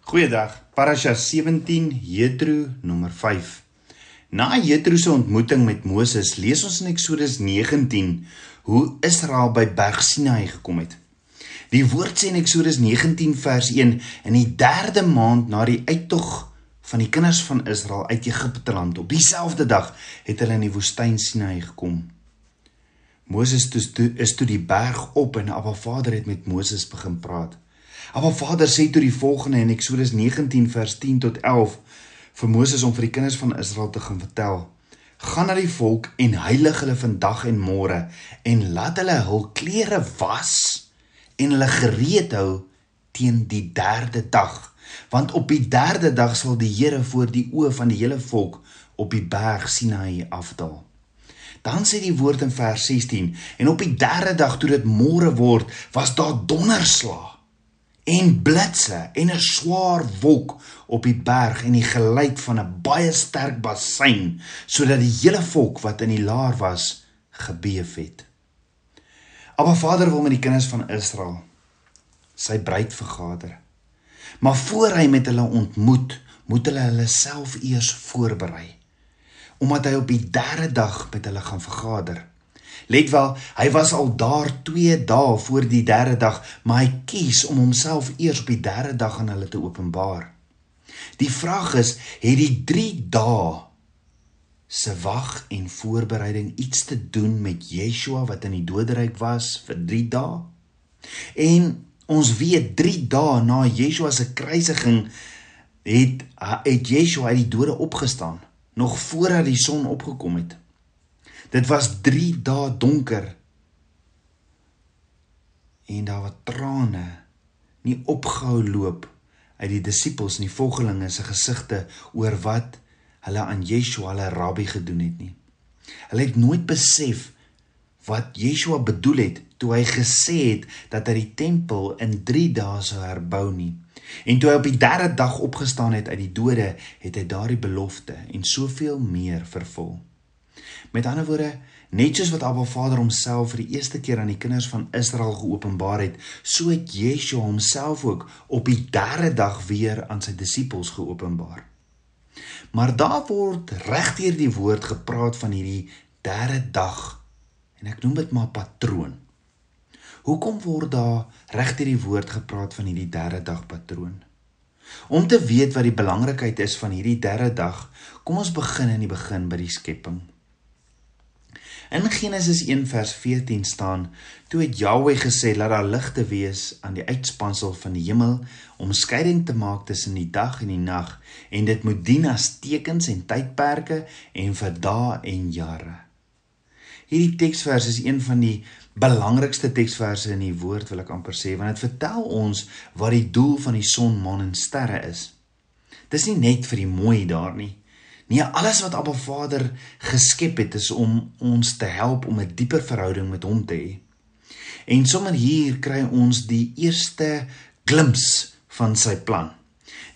Goeiedag. Parasha 17 Jethro nommer 5. Na Jethro se ontmoeting met Moses, lees ons in Eksodus 19 hoe Israel by Berg Sinai gekom het. Die woord sê in Eksodus 19 vers 1 in die 3de maand na die uittog van die kinders van Israel uit Egipte land op dieselfde dag het hulle in die woestyn Sinai gekom. Moses is toe die berg op en Abba Vader het met Moses begin praat. Abba Vader sê toe die volgende in Eksodus 19 vers 10 tot 11 vir Moses om vir die kinders van Israel te gaan vertel: Gaan na die volk en heilig hulle vandag en môre en laat hulle hul klere was en hulle gereed hou teen die derde dag. Want op die derde dag sal die Here voor die oë van die hele volk op die berg Sinai afdaal. Dan sê die woord in vers 16 en op die derde dag toe dit môre word was daar donderslag en blitse en 'n swaar wolk op die berg en die geluid van 'n baie sterk bassein sodat die hele volk wat in die laar was gebeef het. Maar Vader wil met die kinders van Israel sy bruid vergader. Maar voor hy met hulle ontmoet, moet hulle hulle self eers voorberei omdat hy op die derde dag met hulle gaan vergader. Let wel, hy was al daar 2 dae voor die derde dag, maar hy kies om homself eers op die derde dag aan hulle te openbaar. Die vraag is, het die 3 dae se wag en voorbereiding iets te doen met Yeshua wat in die doderyk was vir 3 dae? En ons weet 3 dae na Yeshua se kruisiging het het Yeshua uit die dode opgestaan, nog voordat die son opgekom het. Dit was 3 dae donker. En daar was trane nie opgehou loop uit die disippels en die volgelinge se gesigte oor wat hulle aan Yeshua hulle rabbi gedoen het nie. Hulle het nooit besef wat Yeshua bedoel het toe hy gesê het dat hy die tempel in 3 dae sou herbou nie. En toe hy op die derde dag opgestaan het uit die dode, het hy daardie belofte en soveel meer vervul. Met ander woorde, net soos wat Abba Vader homself vir die eerste keer aan die kinders van Israel geopenbaar het, so het Yeshua homself ook op die derde dag weer aan sy disippels geopenbaar. Maar daar word regdeur die woord gepraat van hierdie derde dag en ek noem dit maar patroon. Hoekom word daar regdeur die woord gepraat van hierdie derde dag patroon? Om te weet wat die belangrikheid is van hierdie derde dag, kom ons begin in die begin by die skepping. In Genesis 1 vers 14 staan: Toe het Jahweh gesê dat daar ligte wees aan die uitspansel van die hemel om skeiding te maak tussen die dag en die nag en dit moet dien as tekens en tydperke en vir dae en jare. Hierdie teksvers is een van die belangrikste teksverse in die woord wil ek amper sê want dit vertel ons wat die doel van die son, maan en sterre is. Dis nie net vir die mooi daar nie. Nee, alles wat Abba Vader geskep het is om ons te help om 'n dieper verhouding met hom te hê. En sommer hier kry ons die eerste glimps van sy plan.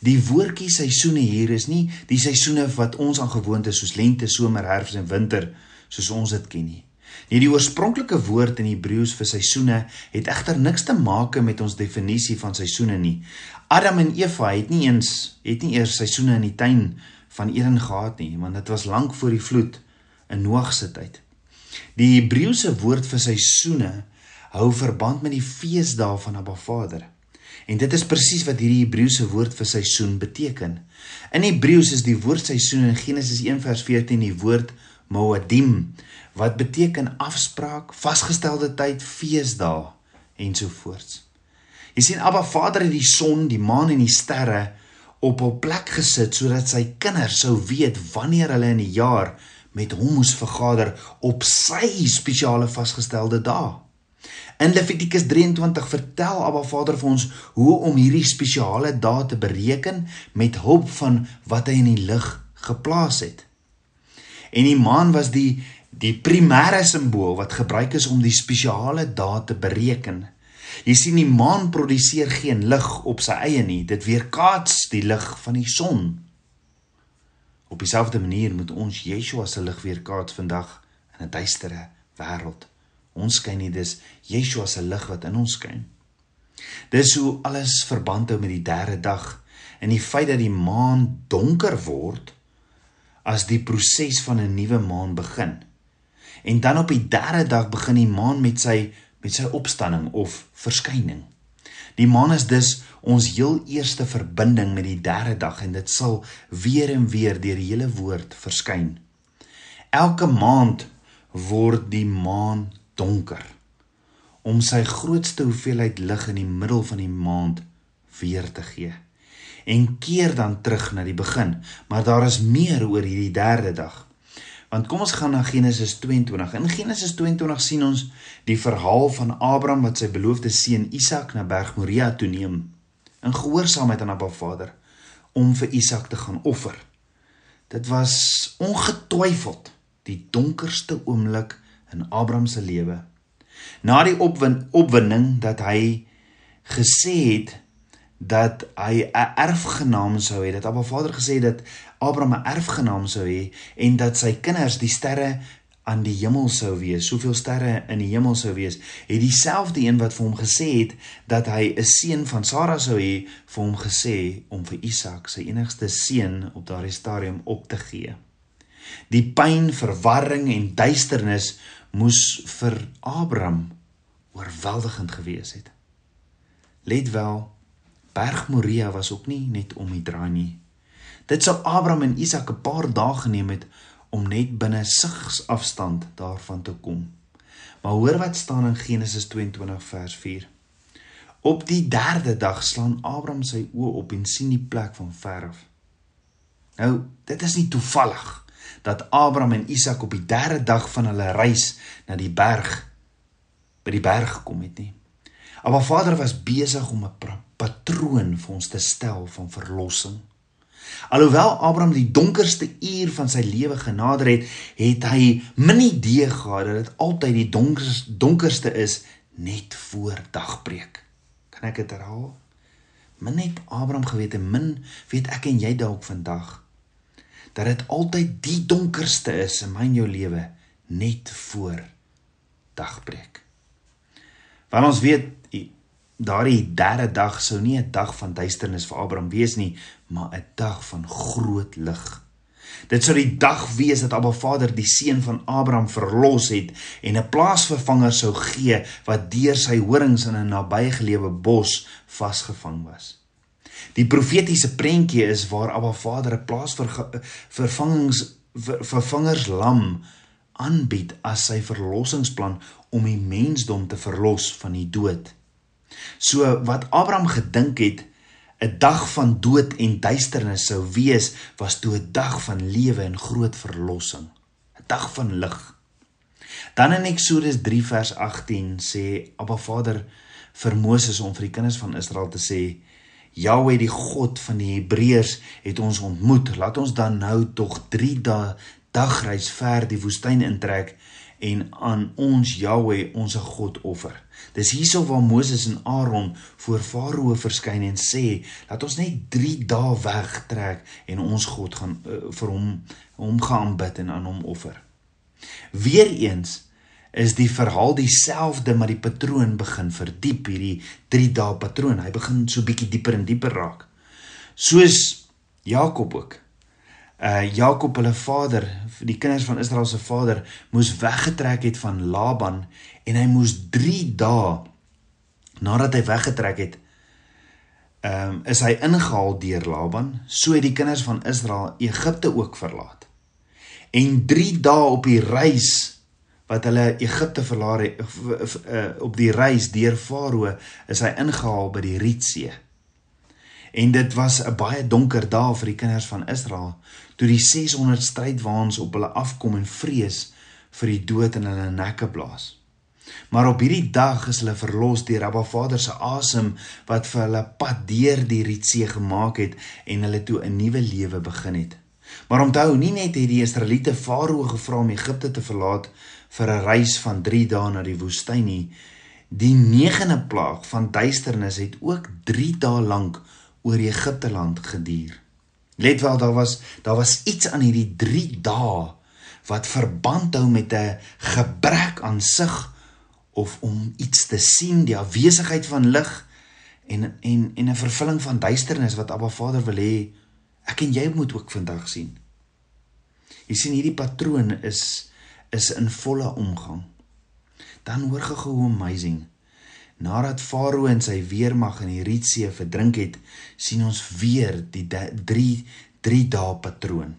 Die woordjie seisoene hier is nie die seisoene wat ons aan gewoond is soos lente, somer, herfs en winter soos ons dit ken nie. Nee, die oorspronklike woord in Hebreëus vir seisoene het egter niks te maak met ons definisie van seisoene nie. Adam en Eva het nie eens het nie eers seisoene in die tuin van Eden gehad nie, want dit was lank voor die vloed in Noag se tyd. Die Hebreëse woord vir seisoene hou verband met die feesdae van Abba Vader. En dit is presies wat hierdie Hebreëse woord vir seisoen beteken. In Hebreëus is die woord seisoen in Genesis 1:14 die woord Moadim wat beteken afspraak, vasgestelde tyd, feesdae ensovoorts. Jy sien Abba Vader het die son, die maan en die sterre op 'n plek gesit sodat sy kinders sou weet wanneer hulle in die jaar met hom moes vergader op sy spesiale vasgestelde dae. In Levitikus 23 vertel Abba Vader vir ons hoe om hierdie spesiale dae te bereken met hulp van wat hy in die lig geplaas het. En die maan was die die primêre simbool wat gebruik is om die spesiale dae te bereken. Jy sien die maan produseer geen lig op sy eie nie. Dit weerkaats die lig van die son. Op dieselfde manier moet ons Yeshua se lig weerkaats vandag in 'n duistere wêreld. Ons skyn nie dis Yeshua se lig wat in ons skyn. Dis hoe alles verband hou met die derde dag. in die feit dat die maan donker word as die proses van 'n nuwe maan begin. En dan op die derde dag begin die maan met sy met sy opstanding of verskyning. Die maan is dus ons heel eerste verbinding met die derde dag en dit sal weer en weer deur die hele woord verskyn. Elke maand word die maan donker om sy grootste hoeveelheid lig in die middel van die maand weer te gee en keer dan terug na die begin maar daar is meer oor hierdie derde dag Want kom ons gaan na Genesis 22. In Genesis 22 sien ons die verhaal van Abraham wat sy beloofde seun Isak na Berg Moria toe neem in gehoorsaamheid aan Abba Vader om vir Isak te gaan offer. Dit was ongetwyfeld die donkerste oomblik in Abraham se lewe. Na die opwin, opwinding dat hy gesê het dat hy 'n erfgenaam sou hê. Dat Abba Vader gesê het dat Abraham 'n erfgenaam sou hê en dat sy kinders die sterre aan die hemel sou wees. Soveel sterre in die hemel sou wees. Het dieselfde een wat vir hom gesê het dat hy 'n seun van Sara sou hê, vir hom gesê om vir Isak, sy enigste seun op daardie stadium op te gee. Die pyn, verwarring en duisternis moes vir Abraham oorweldigend gewees het. Let wel, Berg Moria was ook nie net om die draai nie. Dit sou Abraham en Isak 'n paar dae geneem het om net binne sigsafstand daarvan te kom. Maar hoor wat staan in Genesis 22 vers 4. Op die derde dag slaan Abraham sy oë op en sien die plek van ver af. Nou, dit is nie toevallig dat Abraham en Isak op die derde dag van hulle reis na die berg by die berg gekom het nie. Maar Vader was besig om 'n patroon vir ons te stel van verlossing. Alhoewel Abraham die donkerste uur van sy lewe genader het, het hy min idee gehad dat dit altyd die donkerste donkerste is net voor dagbreek. Kan ek dit herhaal? Min het Abraham geweet en min weet ek en jy dalk vandag dat dit altyd die donkerste is in my en jou lewe net voor dagbreek. Want ons weet daardie derde dag sou nie 'n dag van duisternis vir Abraham wees nie, maar 'n dag van groot lig. Dit sou die dag wees dat Abba Vader die seun van Abraham verlos het en 'n plaasvervanger sou gee wat deur sy horings in 'n nabygelewe bos vasgevang was. Die profetiese prentjie is waar Abba Vader 'n plaasvervangings vervangerslam aanbied as sy verlossingsplan om die mensdom te verlos van die dood. So wat Abraham gedink het 'n dag van dood en duisternis sou wees, was toe 'n dag van lewe en groot verlossing, 'n dag van lig. Dan in Eksodus 3 vers 18 sê Abba Vader vir Moses om vir die kinders van Israel te sê: Jahweh die God van die Hebreërs het ons ontmoet. Laat ons dan nou tog 3 dae dagreis ver die woestyn intrek en aan ons Jahweh ons God offer. Dis hierso waar Moses en Aaron voor Farao verskyn en sê, laat ons net 3 dae wegtrek en ons God gaan uh, vir hom hom gaan bid en aan hom offer. Weereens is die verhaal dieselfde maar die patroon begin verdiep hierdie 3 dae patroon. Hy begin so bietjie dieper en dieper raak. Soos Jakob ook uh Jakob hulle vader, die kinders van Israel se vader, moes weggetrek het van Laban en hy moes 3 dae nadat hy weggetrek het, ehm um, is hy ingehaal deur Laban, so het die kinders van Israel Egipte ook verlaat. En 3 dae op die reis wat hulle Egipte verlaat het uh, op die reis deur Farao is hy ingehaal by die Rietsee. En dit was 'n baie donker dag vir die kinders van Israel toe die 600 strydwaans op hulle afkom en vrees vir die dood in hulle nekke blaas. Maar op hierdie dag is hulle verlos deur Abba Vader se asem wat vir hulle pad deur die Rietsee gemaak het en hulle toe 'n nuwe lewe begin het. Maar onthou, nie net het die Israeliete Farao gevra om Egipte te verlaat vir 'n reis van 3 dae na die woestyn nie. Die negende plaag van duisternis het ook 3 dae lank oor Egipte land geduur. Let wel, daar was daar was iets aan hierdie 3 dae wat verband hou met 'n gebrek aan sig of om iets te sien, die afwesigheid van lig en en en 'n vervulling van duisternis wat Abba Vader wil hê ek en jy moet ook vandag sien. Jy sien hierdie patroon is is in volle omgang. Dan hoor ge hoe amazing. Nadat Farao en sy weermag in die Rietsee verdrink het, sien ons weer die 3 3 dae patroon.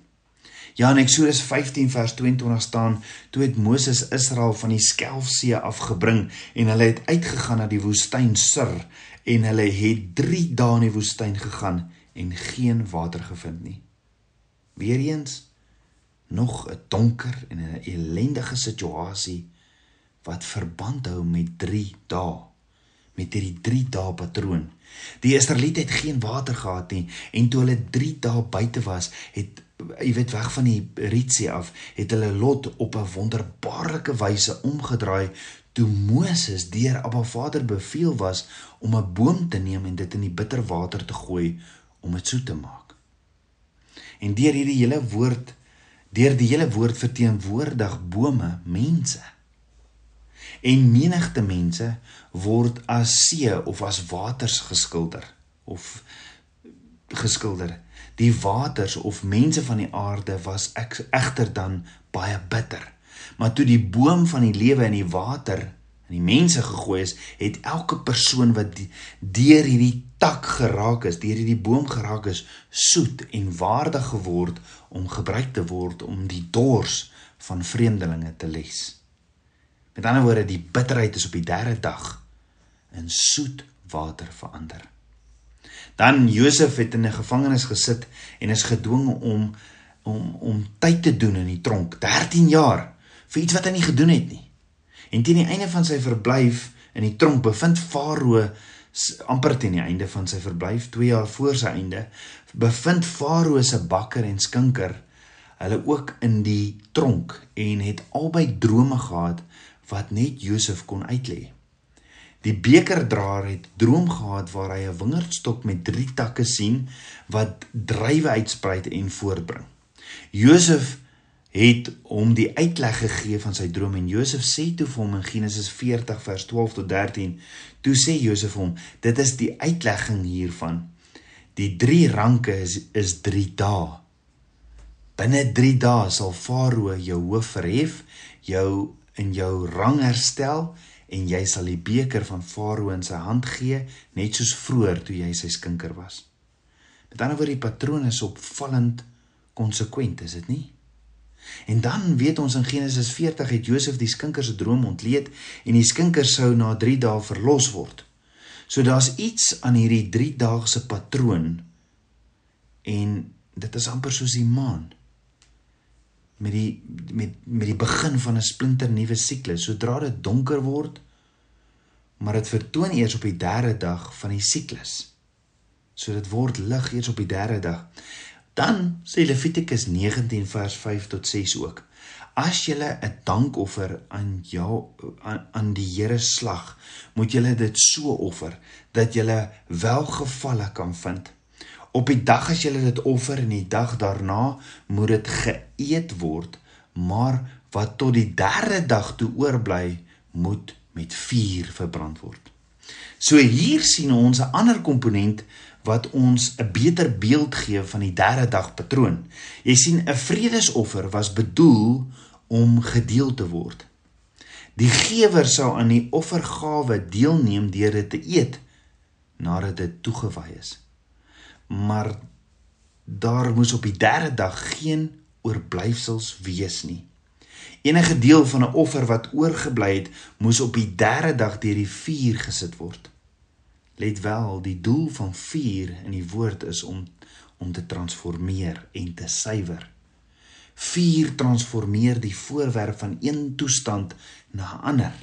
Ja in Eksodus 15 vers 22 staan: Toe het Moses Israel van die Skelfsee afgebring en hulle het uitgegaan na die woestyn Sur en hulle het 3 dae in die woestyn gegaan en geen water gevind nie. Weereens nog 'n donker en 'n ellendige situasie wat verband hou met 3 dae met hierdie 3 dae patroon. Die Israeliete het geen water gehad nie en toe hulle 3 dae buite was, het jy weet weg van die Rietsee af, het hulle lot op 'n wonderbaarlike wyse omgedraai toe Moses deur Abba Vader beveel was om 'n boom te neem en dit in die bitter water te gooi om dit soet te maak. En deur hierdie hele woord, deur die hele woord verteenwoordig bome mense. En menigte mense word as see of as waters geskilder of geskilder. Die waters of mense van die aarde was egter dan baie bitter. Maar toe die boom van die lewe in die water in die mense gegooi is, het elke persoon wat deur hierdie tak geraak is, deur hierdie boom geraak is, soet en waardig geword om gebruik te word om die dors van vreemdelinge te les. Met ander woorde, die bitterheid is op die derde dag in soet water verander. Dan Josef het in 'n gevangenis gesit en is gedwing om om om tyd te doen in die tronk, 13 jaar vir iets wat hy nie gedoen het nie. En teen die einde van sy verblyf in die tronk bevind Farao amper teen die einde van sy verblyf, 2 jaar voor sy einde, bevind Farao se bakker en skinker hulle ook in die tronk en het albei drome gehad wat net Josef kon uitlê. Die bekerdraer het droom gehad waar hy 'n wingerdstok met 3 takke sien wat druiwe uitspruit en voortbring. Josef het hom die uitleg gegee van sy droom en Josef sê toe vir hom in Genesis 40 vers 12 tot 13, toe sê Josef hom, dit is die uitlegging hiervan. Die 3 ranke is is 3 dae. Binne 3 dae sal Farao jou hoof verhef, jou in jou rang herstel en jy sal die beker van Farao in sy hand gee net soos vroeër toe jy sy skinker was. Met ander woorde die patroon is opvallend konsekwent, is dit nie? En dan weet ons in Genesis 40 het Josef die skinker se droom ontleed en die skinker sou na 3 dae verlos word. So daar's iets aan hierdie 3-daagse patroon en dit is amper soos die maan met die met met die begin van 'n splinter nuwe siklus. Sodra dit donker word, maar dit vertoon eers op die derde dag van die siklus. So dit word lig eers op die derde dag. Dan sê Levitikus 19 vers 5 tot 6 ook: As jy 'n dankoffer aan jou aan, aan die Here slag, moet jy dit so offer dat jy welgevalle kan vind. Op die dag as jy dit offer en die dag daarna moet dit geëet word, maar wat tot die derde dag toe oorbly, moet met vuur verbrand word. So hier sien ons 'n ander komponent wat ons 'n beter beeld gee van die derde dag patroon. Jy sien 'n vredesoffer was bedoel om gedeel te word. Die gewer sou aan die offergawe deelneem deur dit te eet nadat dit toegewy is maar daar moes op die derde dag geen oorblyfsels wees nie. Enige deel van 'n offer wat oorgebly het, moes op die derde dag deur die vuur gesit word. Let wel, die doel van vuur in die woord is om om te transformeer en te suiwer. Vuur transformeer die voorwerp van een toestand na 'n ander.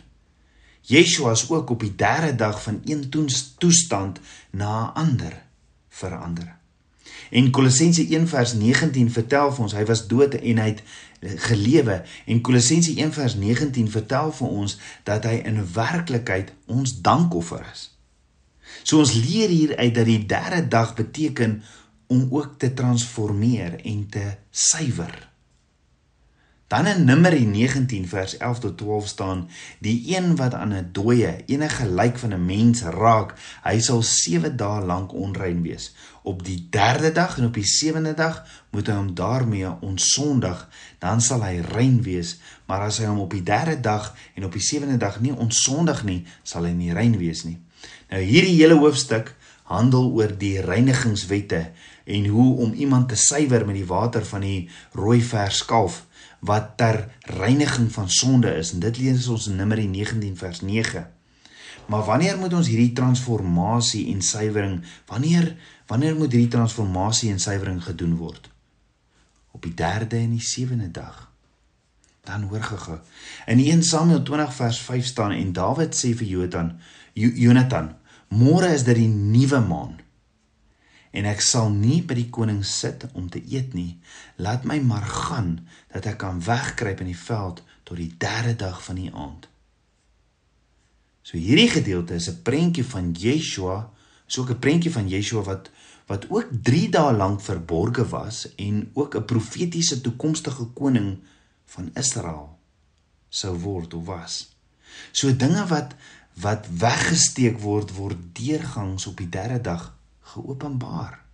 Yeshua is ook op die derde dag van een toestand na 'n ander verander. En Kolossense 1 vers 19 vertel vir ons hy was dood en hy het gelewe en Kolossense 1 vers 19 vertel vir ons dat hy in werklikheid ons dankoffer is. So ons leer hier uit dat die derde dag beteken om ook te transformeer en te suiwer. Dan in Numeri 19 vers 11 tot 12 staan: Die een wat aan 'n dooie, enige lijk van 'n mens raak, hy sal 7 dae lank onrein wees. Op die 3de dag en op die 7de dag moet hy hom daarmee onsondig, dan sal hy rein wees. Maar as hy hom op die 3de dag en op die 7de dag nie onsondig nie, sal hy nie rein wees nie. Nou hierdie hele hoofstuk handel oor die reinigingswette en hoe om iemand te suiwer met die water van die rooi vers kalf wat ter reiniging van sonde is en dit lees ons in Numeri 19 vers 9. Maar wanneer moet ons hierdie transformasie en suiwering wanneer wanneer moet hierdie transformasie en suiwering gedoen word? Op die 3de en die 7de dag. Dan hoor gego. In 1 Samuel 20 vers 5 staan en Dawid sê vir Jonatan, Jonatan, môre is dit die nuwe maan en ek sal nie by die koning sit om te eet nie. Laat my maar gaan dat ek kan wegkruip in die veld tot die derde dag van die aand. So hierdie gedeelte is 'n prentjie van Yeshua, so 'n prentjie van Yeshua wat wat ook 3 dae lank verborge was en ook 'n profetiese toekomstige koning van Israel sou word of was. So dinge wat wat weggesteek word word deurgangs op die derde dag geopenbaar.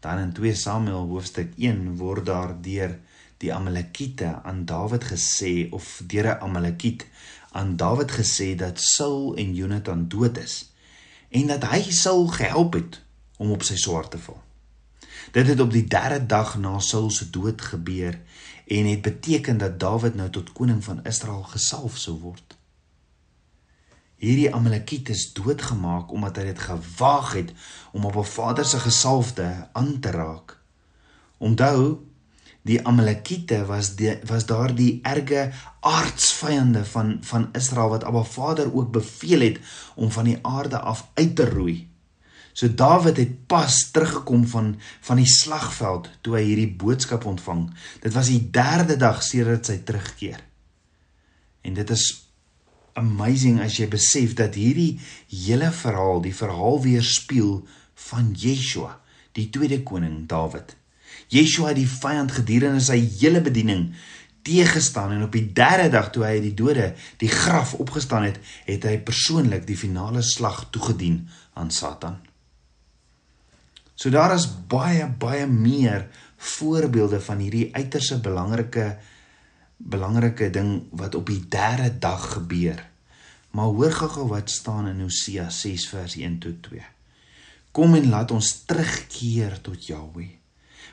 Dan in 2 Samuel hoofstuk 1 word daar deur die Amalekiete aan Dawid gesê of deur 'n Amalekiet aan Dawid gesê dat Saul en Jonathan dood is en dat hy Saul gehelp het om op sy swaard te val. Dit het op die 3de dag na Saul se dood gebeur en het beteken dat Dawid nou tot koning van Israel gesalf sou word hierdie Amalekiet is doodgemaak omdat hy dit gewaag het om op 'n vader se gesalfde aan te raak. Onthou, die Amalekiete was die, was daardie erge aardsvyande van van Israel wat Abba Vader ook beveel het om van die aarde af uit te roei. So Dawid het pas teruggekom van van die slagveld toe hy hierdie boodskap ontvang. Dit was die 3de dag sedert sy terugkeer. En dit is amazing as jy besef dat hierdie hele verhaal, die verhaal weerspieël van Yeshua, die tweede koning Dawid. Yeshua het die vyand gedurende sy hele bediening teëgestaan en op die derde dag toe hy uit die dode die graf opgestaan het, het hy persoonlik die finale slag toegedien aan Satan. So daar is baie baie meer voorbeelde van hierdie uiterse belangrike belangrike ding wat op die derde dag gebeur. Maar hoor gou wat staan in Hosea 6 vers 1 tot 2. Kom en laat ons terugkeer tot Jahweh.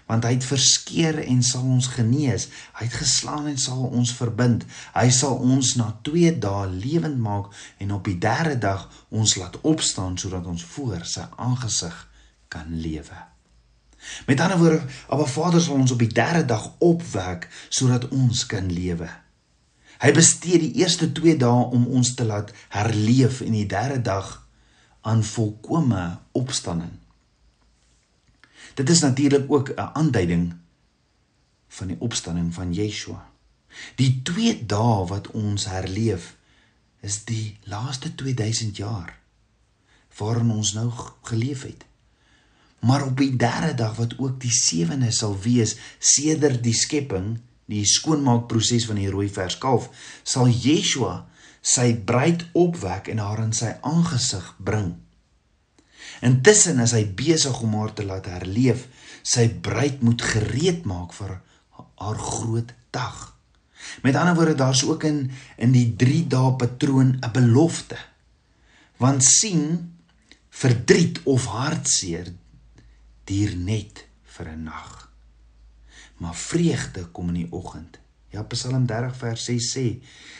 Want hy het verskeer en sal ons genees. Hy het geslaan en sal ons verbind. Hy sal ons na 2 dae lewend maak en op die 3de dag ons laat opstaan sodat ons voor sy aangesig kan lewe. Met ander woorde, Abba Vader sal ons op die 3de dag opwek sodat ons kan lewe. Hy bestee die eerste 2 dae om ons te laat herleef en die derde dag aan volkomme opstanding. Dit is natuurlik ook 'n aanduiding van die opstanding van Yeshua. Die 2 dae wat ons herleef is die laaste 2000 jaar waarin ons nou geleef het. Maar op die derde dag wat ook die sewende sal wees sedert die skepping die skoonmaakproses van die rooi vers kalf, sal Yeshua sy bruid opwek en haar in sy aangesig bring. Intussen is hy besig om haar te laat herleef. Sy bruid moet gereed maak vir haar groot dag. Met ander woorde, daar's ook in in die 3 dae patroon 'n belofte. Want sien, verdriet of hartseer duur net vir 'n nag maar vreugde kom in die oggend. Ja Psalm 30 vers 6 sê: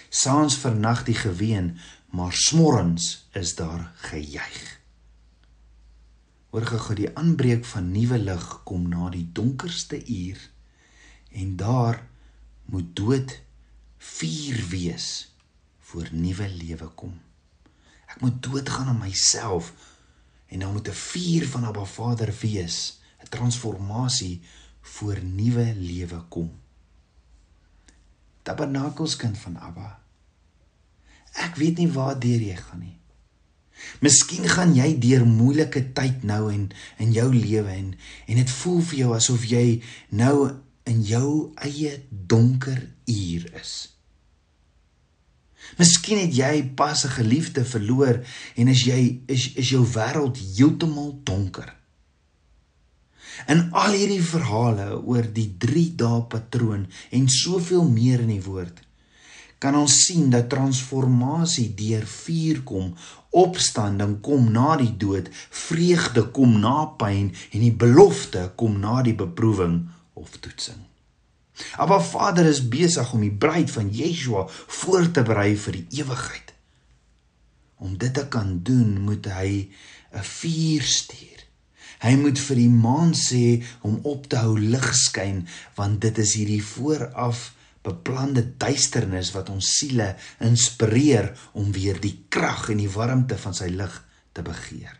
Saans vernag die geween, maar smorrens is daar gejuig. Hoor gou die aanbreek van nuwe lig kom na die donkerste uur en daar moet dood vuur wees voor nuwe lewe kom. Ek moet doodgaan aan myself en dan moet 'n vuur van Abba Vader wees, 'n transformasie voor nuwe lewe kom. Tabernakelskind van Abba. Ek weet nie waar deur jy gaan nie. Miskien gaan jy deur moeilike tyd nou en in jou lewe en en dit voel vir jou asof jy nou in jou eie donker uur is. Miskien het jy pas 'n geliefde verloor en as jy is is jou wêreld heeltemal donker. In al hierdie verhale oor die 3 dae patroon en soveel meer in die woord kan ons sien dat transformasie deur vuur kom, opstanding kom na die dood, vreugde kom na pyn en die belofte kom na die beproewing of toetsing. Maar Vader is besig om die bruid van Yeshua voor te berei vir die ewigheid. Om dit te kan doen, moet hy 'n vuur stuur. Hy moet vir die maan sê om op te hou lig skyn, want dit is hierdie vooraf beplande duisternis wat ons siele inspireer om weer die krag en die warmte van sy lig te begeer.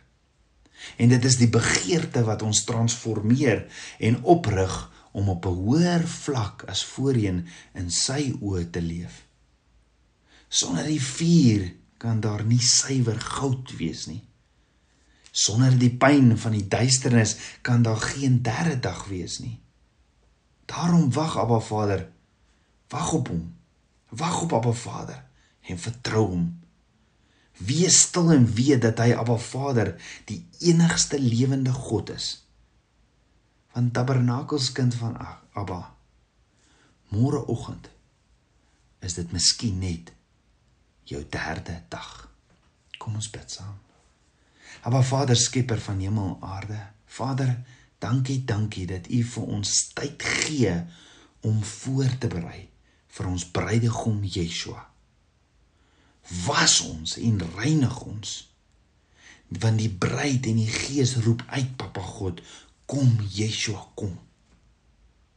En dit is die begeerte wat ons transformeer en oprig om op 'n hoër vlak as voorheen in sy oë te leef. Sonder die vuur kan daar nie suiwer goud wees nie. Sonder die pyn van die duisternis kan daar geen derde dag wees nie. Daarom wag Abba Vader Wag op hom. Wag op Abba Vader en vertrou hom. Wees stil en weet dat hy Abba Vader die enigste lewende God is. Want Tabernakels kind van Abba. Môreoggend is dit miskien net jou derde dag. Kom ons bid saam. Abba Vader, skepper van hemel en aarde. Vader, dankie, dankie dat U vir ons tyd gee om voor te berei vir ons bruidegom Yeshua. Was ons en reinig ons. Want die bruid en die gees roep uit Papa God, kom Yeshua kom.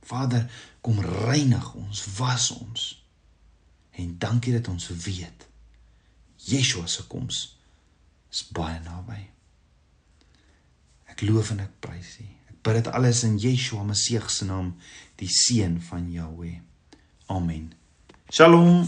Vader, kom reinig ons, was ons. En dankie dat ons weet Yeshua se koms is baie naby. Ek loof en ek prys U. Ek bid dit alles in Yeshua Messie se naam, die seun van Jahweh. Amen. Shalom.